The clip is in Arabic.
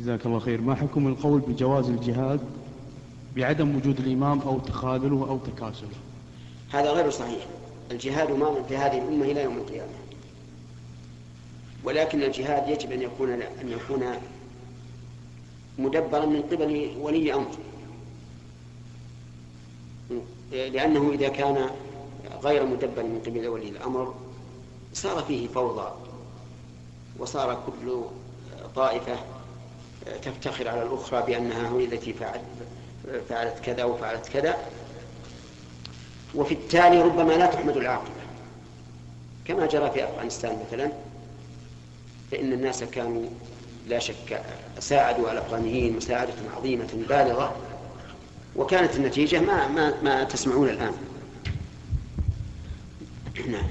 جزاك الله خير. ما حكم القول بجواز الجهاد بعدم وجود الإمام أو تخاذله أو تكاسله؟ هذا غير صحيح. الجهاد ماض في هذه الأمة إلى يوم القيامة. ولكن الجهاد يجب أن يكون أن يكون مدبرا من قبل ولي أمر. لأنه إذا كان غير مدبر من قبل ولي الأمر صار فيه فوضى وصار كل طائفة تفتخر على الأخرى بأنها هي التي فعلت فعلت كذا وفعلت كذا. وفي التالي ربما لا تحمد العاقبة. كما جرى في أفغانستان مثلا فإن الناس كانوا لا شك ساعدوا الأفغانيين مساعدة عظيمة بالغة وكانت النتيجة ما ما ما تسمعون الآن. نعم.